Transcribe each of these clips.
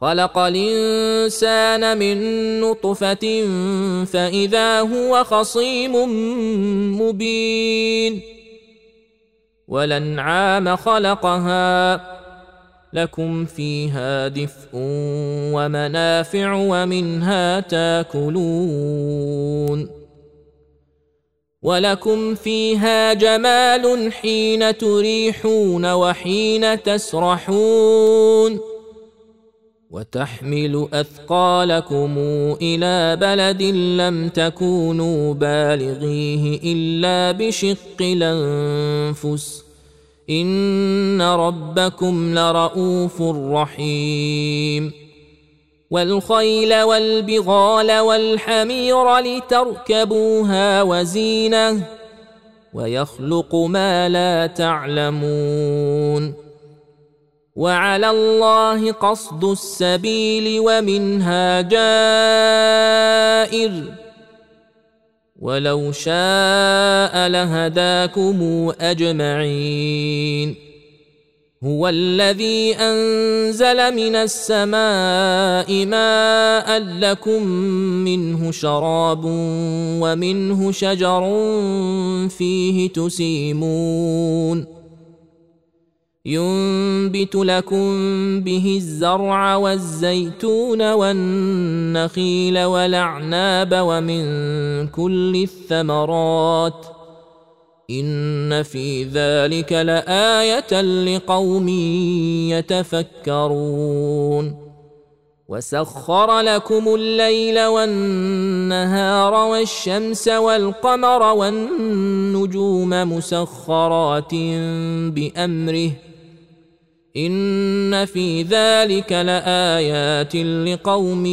خلق الإنسان من نطفة فإذا هو خصيم مبين. والانعام خلقها لكم فيها دفء ومنافع ومنها تاكلون. ولكم فيها جمال حين تريحون وحين تسرحون. وتحمل أثقالكم إلى بلد لم تكونوا بالغيه إلا بشق الأنفس. إن ربكم لرؤوف رحيم. والخيل والبغال والحمير لتركبوها وزينة. ويخلق ما لا تعلمون. وعلى الله قصد السبيل ومنها جائر. ولو شاء لهداكم أجمعين. هو الذي أنزل من السماء ماء لكم منه شراب ومنه شجر فيه تسيمون. ينبت لكم به الزرع والزيتون والنخيل والأعناب ومن كل الثمرات إن في ذلك لآية لقوم يتفكرون وسخر لكم الليل والنهار والشمس والقمر والنجوم مسخرات بأمره ان في ذلك لايات لقوم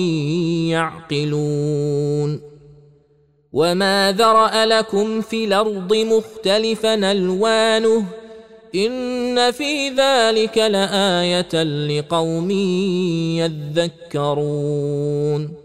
يعقلون وما ذرا لكم في الأرض مختلفا الوانه ان في ذلك لايه لقوم يذكرون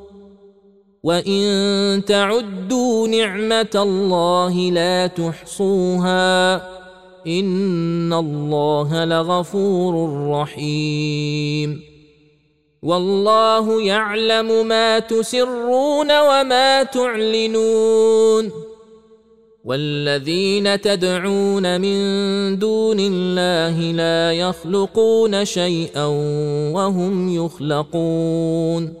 وان تعدوا نعمه الله لا تحصوها ان الله لغفور رحيم والله يعلم ما تسرون وما تعلنون والذين تدعون من دون الله لا يخلقون شيئا وهم يخلقون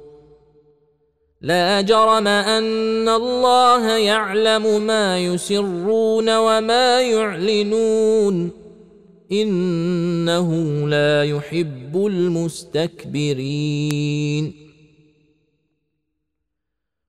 لا جرم أن الله يعلم ما يسرون وما يعلنون. إنه لا يحب المستكبرين.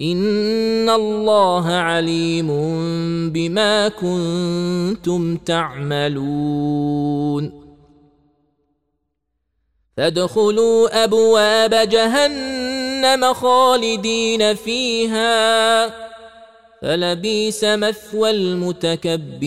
ان الله عليم بما كنتم تعملون فادخلوا ابواب جهنم خالدين فيها فلبيس مثوى المتكبرين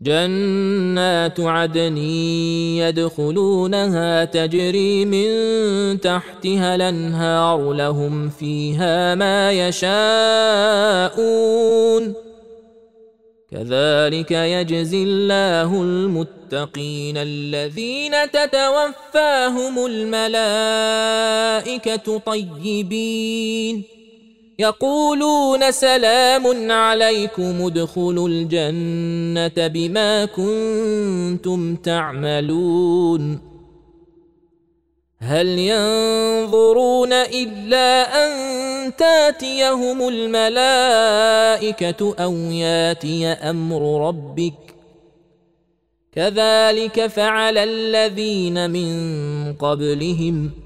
جنات عدن يدخلونها تجري من تحتها الأنهار لهم فيها ما يشاءون. كذلك يجزي الله المتقين الذين تتوفاهم الملائكة طيبين. يقولون سلام عليكم ادخلوا الجنة بما كنتم تعملون. هل ينظرون إلا أن تأتيهم الملائكة أو يأتي أمر ربك؟ كذلك فعل الذين من قبلهم.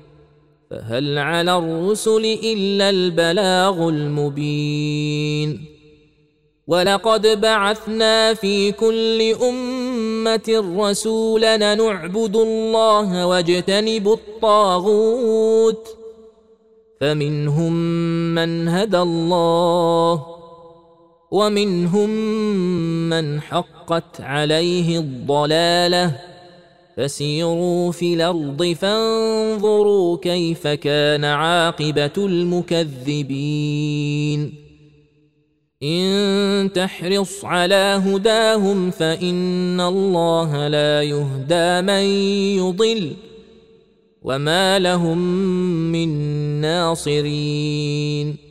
فهل على الرسل إلا البلاغ المبين؟ ولقد بعثنا في كل أمة رسولا نعبد الله واجتنب الطاغوت فمنهم من هدى الله ومنهم من حقت عليه الضلالة. فسيروا في الأرض فانظروا كيف كان عاقبة المكذبين. إن تحرص على هداهم فإن الله لا يهدى من يضل وما لهم من ناصرين.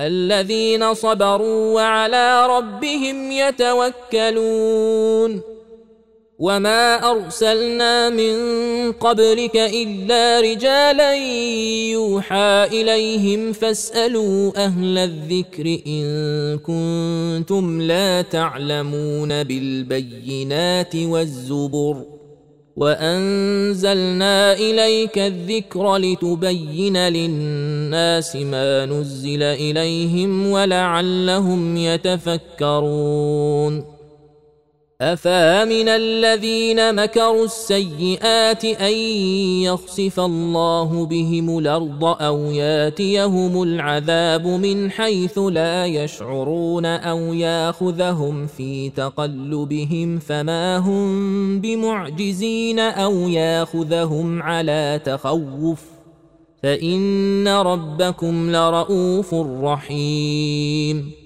الذين صبروا وعلى ربهم يتوكلون. وما أرسلنا من قبلك إلا رجالا يوحى إليهم فاسألوا أهل الذكر إن كنتم لا تعلمون بالبينات والزبر. وأنزلنا إليك الذكر لتبين للناس ما نزل إليهم ولعلهم يتفكرون. افامن الذين مكروا السيئات أن يخسف الله بهم الأرض أو ياتيهم العذاب من حيث لا يشعرون أو يأخذهم في تقلبهم فما هم بمعجزين أو يأخذهم على تخوف فإن ربكم لرءوف رحيم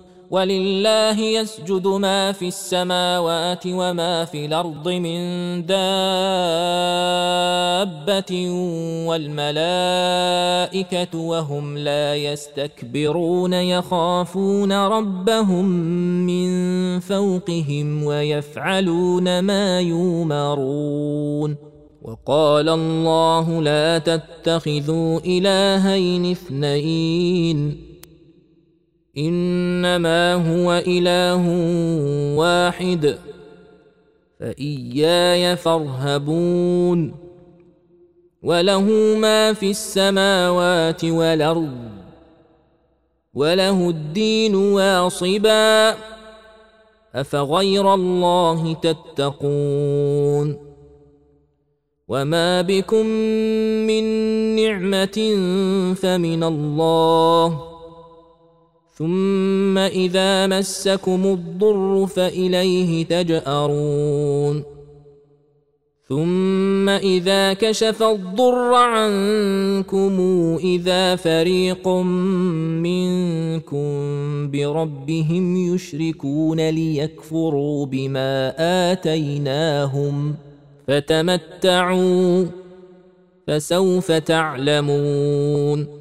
ولله يسجد ما في السماوات وما في الأرض من دابة والملائكة وهم لا يستكبرون يخافون ربهم من فوقهم ويفعلون ما يؤمرون وقال الله لا تتخذوا إلهين اثنين. إنما هو إله واحد فإياي فارهبون. وله ما في السماوات والأرض وله الدين واصبا أفغير الله تتقون. وما بكم من نعمة فمن الله. ثم إذا مسكم الضر فإليه تجأرون. ثم إذا كشف الضر عنكم إذا فريق منكم بربهم يشركون ليكفروا بما آتيناهم فتمتعوا فسوف تعلمون.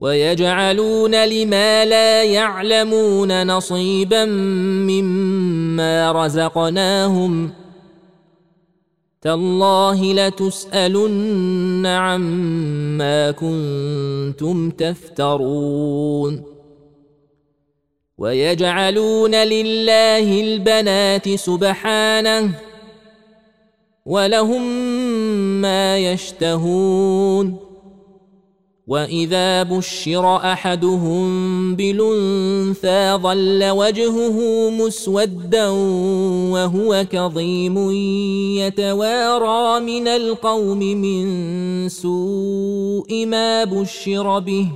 ويجعلون لما لا يعلمون نصيبا مما رزقناهم. تالله لتسألن عما كنتم تفترون. ويجعلون لله البنات سبحانه ولهم ما يشتهون. واذا بشر احدهم بالانثى ظل وجهه مسودا وهو كظيم يتوارى من القوم من سوء ما بشر به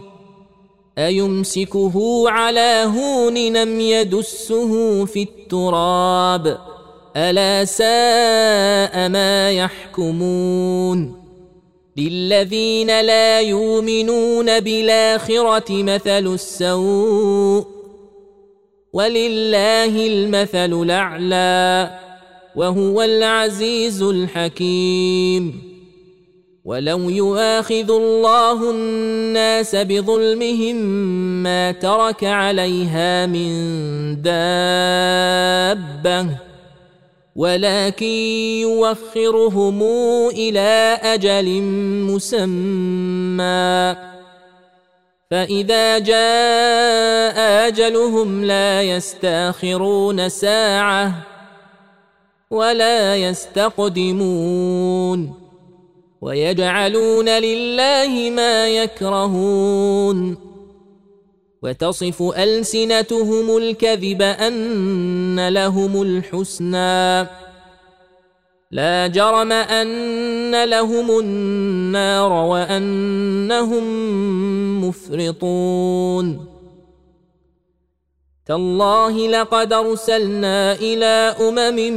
ايمسكه على هون نم يدسه في التراب الا ساء ما يحكمون للذين لا يؤمنون بالآخرة مثل السوء ولله المثل الأعلى وهو العزيز الحكيم ولو يؤاخذ الله الناس بظلمهم ما ترك عليها من دابة ولكن يوخرهم إلى أجل مسمى. فإذا جاء أجلهم لا يستأخرون ساعة ولا يستقدمون ويجعلون لله ما يكرهون. وتصف ألسنتهم الكذب أن لهم الحسنى. لا جرم أن لهم النار وأنهم مفرطون. تالله لقد أرسلنا إلى أمم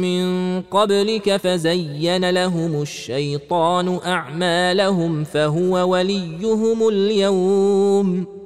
من قبلك فزين لهم الشيطان أعمالهم فهو وليهم اليوم.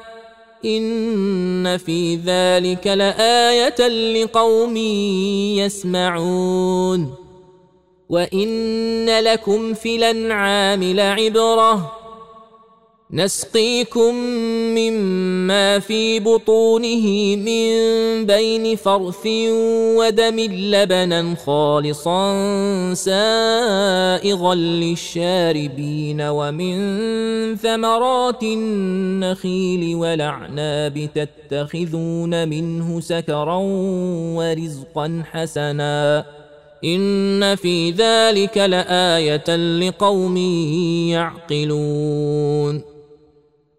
إن في ذلك لآية لقوم يسمعون. وإن لكم في الأنعام لعبرة. نسقيكم مما في بطونه من بين فرث ودم لبنا خالصا سائغا للشاربين ومن ثمرات النخيل والأعناب تتخذون منه سكرا ورزقا حسنا. إن في ذلك لآية لقوم يعقلون.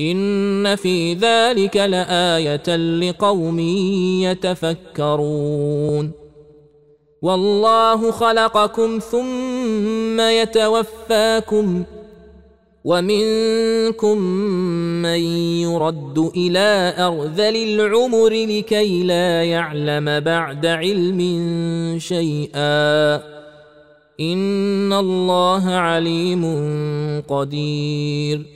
ان في ذلك لايه لقوم يتفكرون والله خلقكم ثم يتوفاكم ومنكم من يرد إلى ارذل العمر لكي لا يعلم بعد علم شيئا ان الله عليم قدير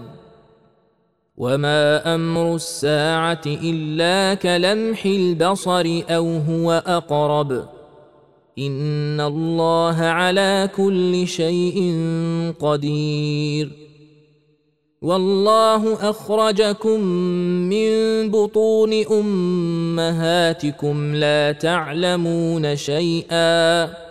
وما أمر الساعة الا كلمح البصر أو هو اقرب ان الله على كل شيء قدير. والله اخرجكم من بطون امهاتكم لا تعلمون شيئا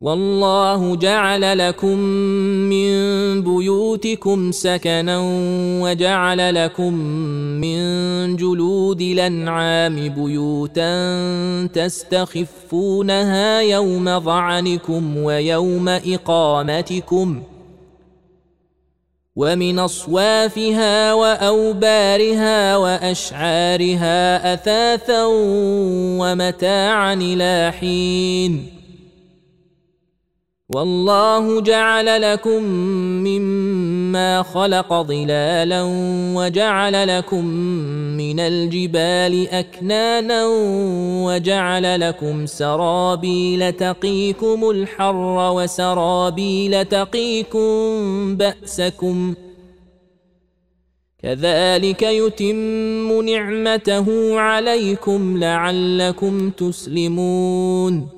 والله جعل لكم من بيوتكم سكنا وجعل لكم من جلود الأنعام بيوتا تستخفونها يوم ظعنكم ويوم إقامتكم ومن أصوافها وأوبارها وأشعارها أثاثا ومتاعا إلى حين والله جعل لكم مما خلق ظلالا وجعل لكم من الجبال أكنانا وجعل لكم سرابيل تقيكم الحر وسرابيل تقيكم بأسكم كذلك يتم نعمته عليكم لعلكم تسلمون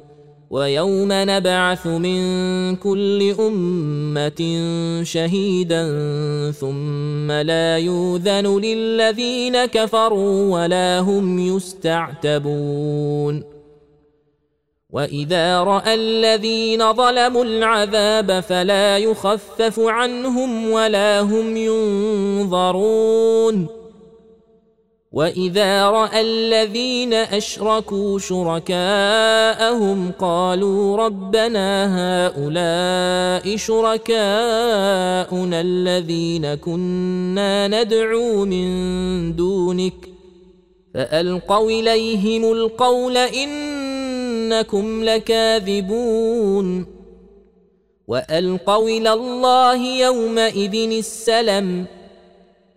ويوم نبعث من كل أمة شهيدا ثم لا يوذن للذين كفروا ولا هم يستعتبون. وإذا رأى الذين ظلموا العذاب فلا يخفف عنهم ولا هم ينظرون. واذا راى الذين اشركوا شركاءهم قالوا ربنا هؤلاء شركاءنا الذين كنا ندعو من دونك فالقوا اليهم القول انكم لكاذبون والقوا إلى الله يومئذ السلم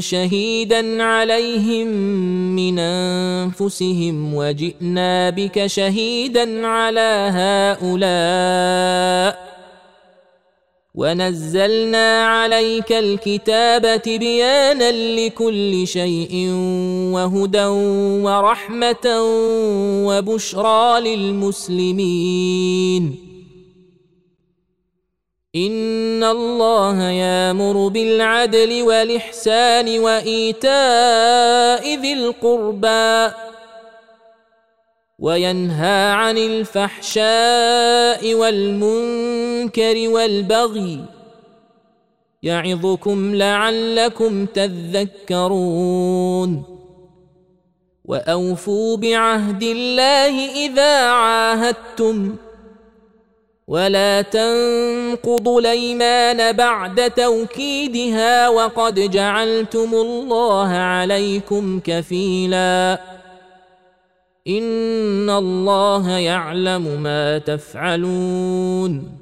شهيدا عليهم من أنفسهم وجئنا بك شهيدا على هؤلاء ونزلنا عليك الكتاب تبيانا لكل شيء وهدى ورحمة وبشرى للمسلمين ان الله يامر بالعدل والاحسان وايتاء ذي القربى وينهى عن الفحشاء والمنكر والبغي يعظكم لعلكم تذكرون واوفوا بعهد الله اذا عاهدتم ولا تنقضوا الايمان بعد توكيدها وقد جعلتم الله عليكم كفيلا ان الله يعلم ما تفعلون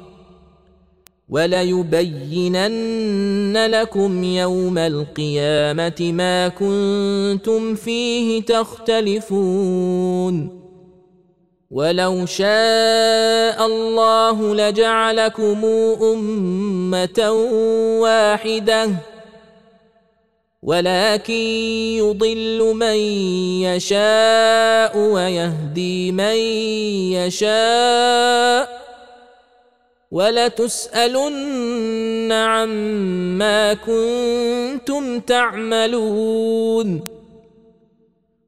وليبينن لكم يوم القيامة ما كنتم فيه تختلفون. ولو شاء الله لجعلكم أمة واحدة ولكن يضل من يشاء ويهدي من يشاء. ولتسألن عما كنتم تعملون.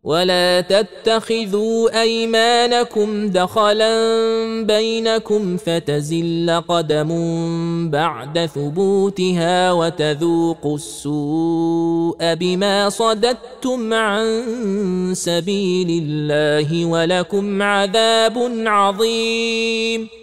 ولا تتخذوا أيمانكم دخلا بينكم فتزل قدم بعد ثبوتها وتذوقوا السوء بما صددتم عن سبيل الله ولكم عذاب عظيم.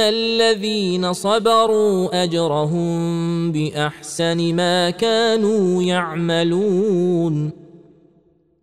الذين صبروا اجرهم باحسن ما كانوا يعملون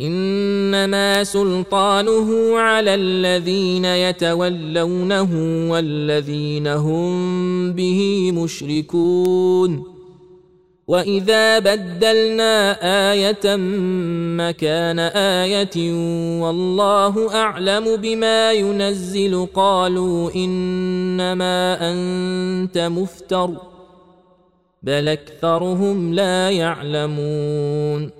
إنما سلطانه على الذين يتولونه والذين هم به مشركون. وإذا بدلنا آية مكان آية والله أعلم بما ينزل قالوا إنما أنت مفتر بل أكثرهم لا يعلمون.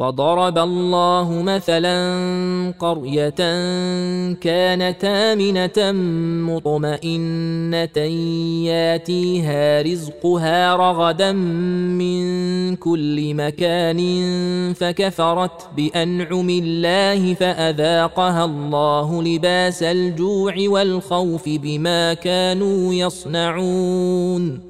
وضرب الله مثلا قرية كانت آمنة مطمئنة ياتيها رزقها رغدا من كل مكان فكفرت بأنعم الله فأذاقها الله لباس الجوع والخوف بما كانوا يصنعون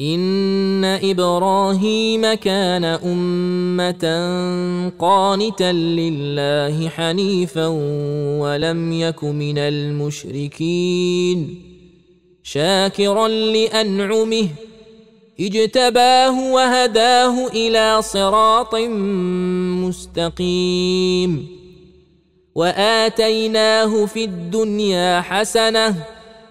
ان إبراهيم كان امه قانتا لله حنيفا ولم يك من المشركين شاكرا لانعمه اجتباه وهداه إلى صراط مستقيم واتيناه في الدنيا حسنه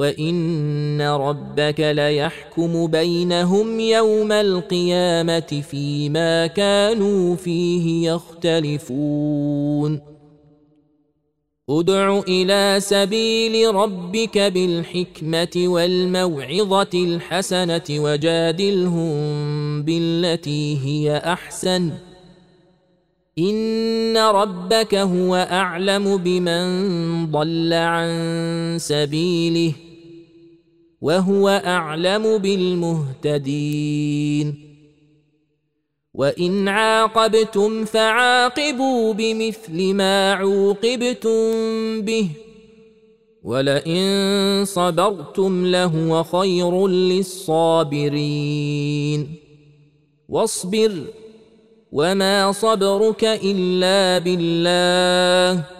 وان ربك ليحكم بينهم يوم القيامه فيما كانوا فيه يختلفون ادع إلى سبيل ربك بالحكمه والموعظه الحسنه وجادلهم بالتي هي احسن ان ربك هو اعلم بمن ضل عن سبيله وهو أعلم بالمهتدين. وإن عاقبتم فعاقبوا بمثل ما عوقبتم به ولئن صبرتم لهو خير للصابرين. واصبر وما صبرك إلا بالله.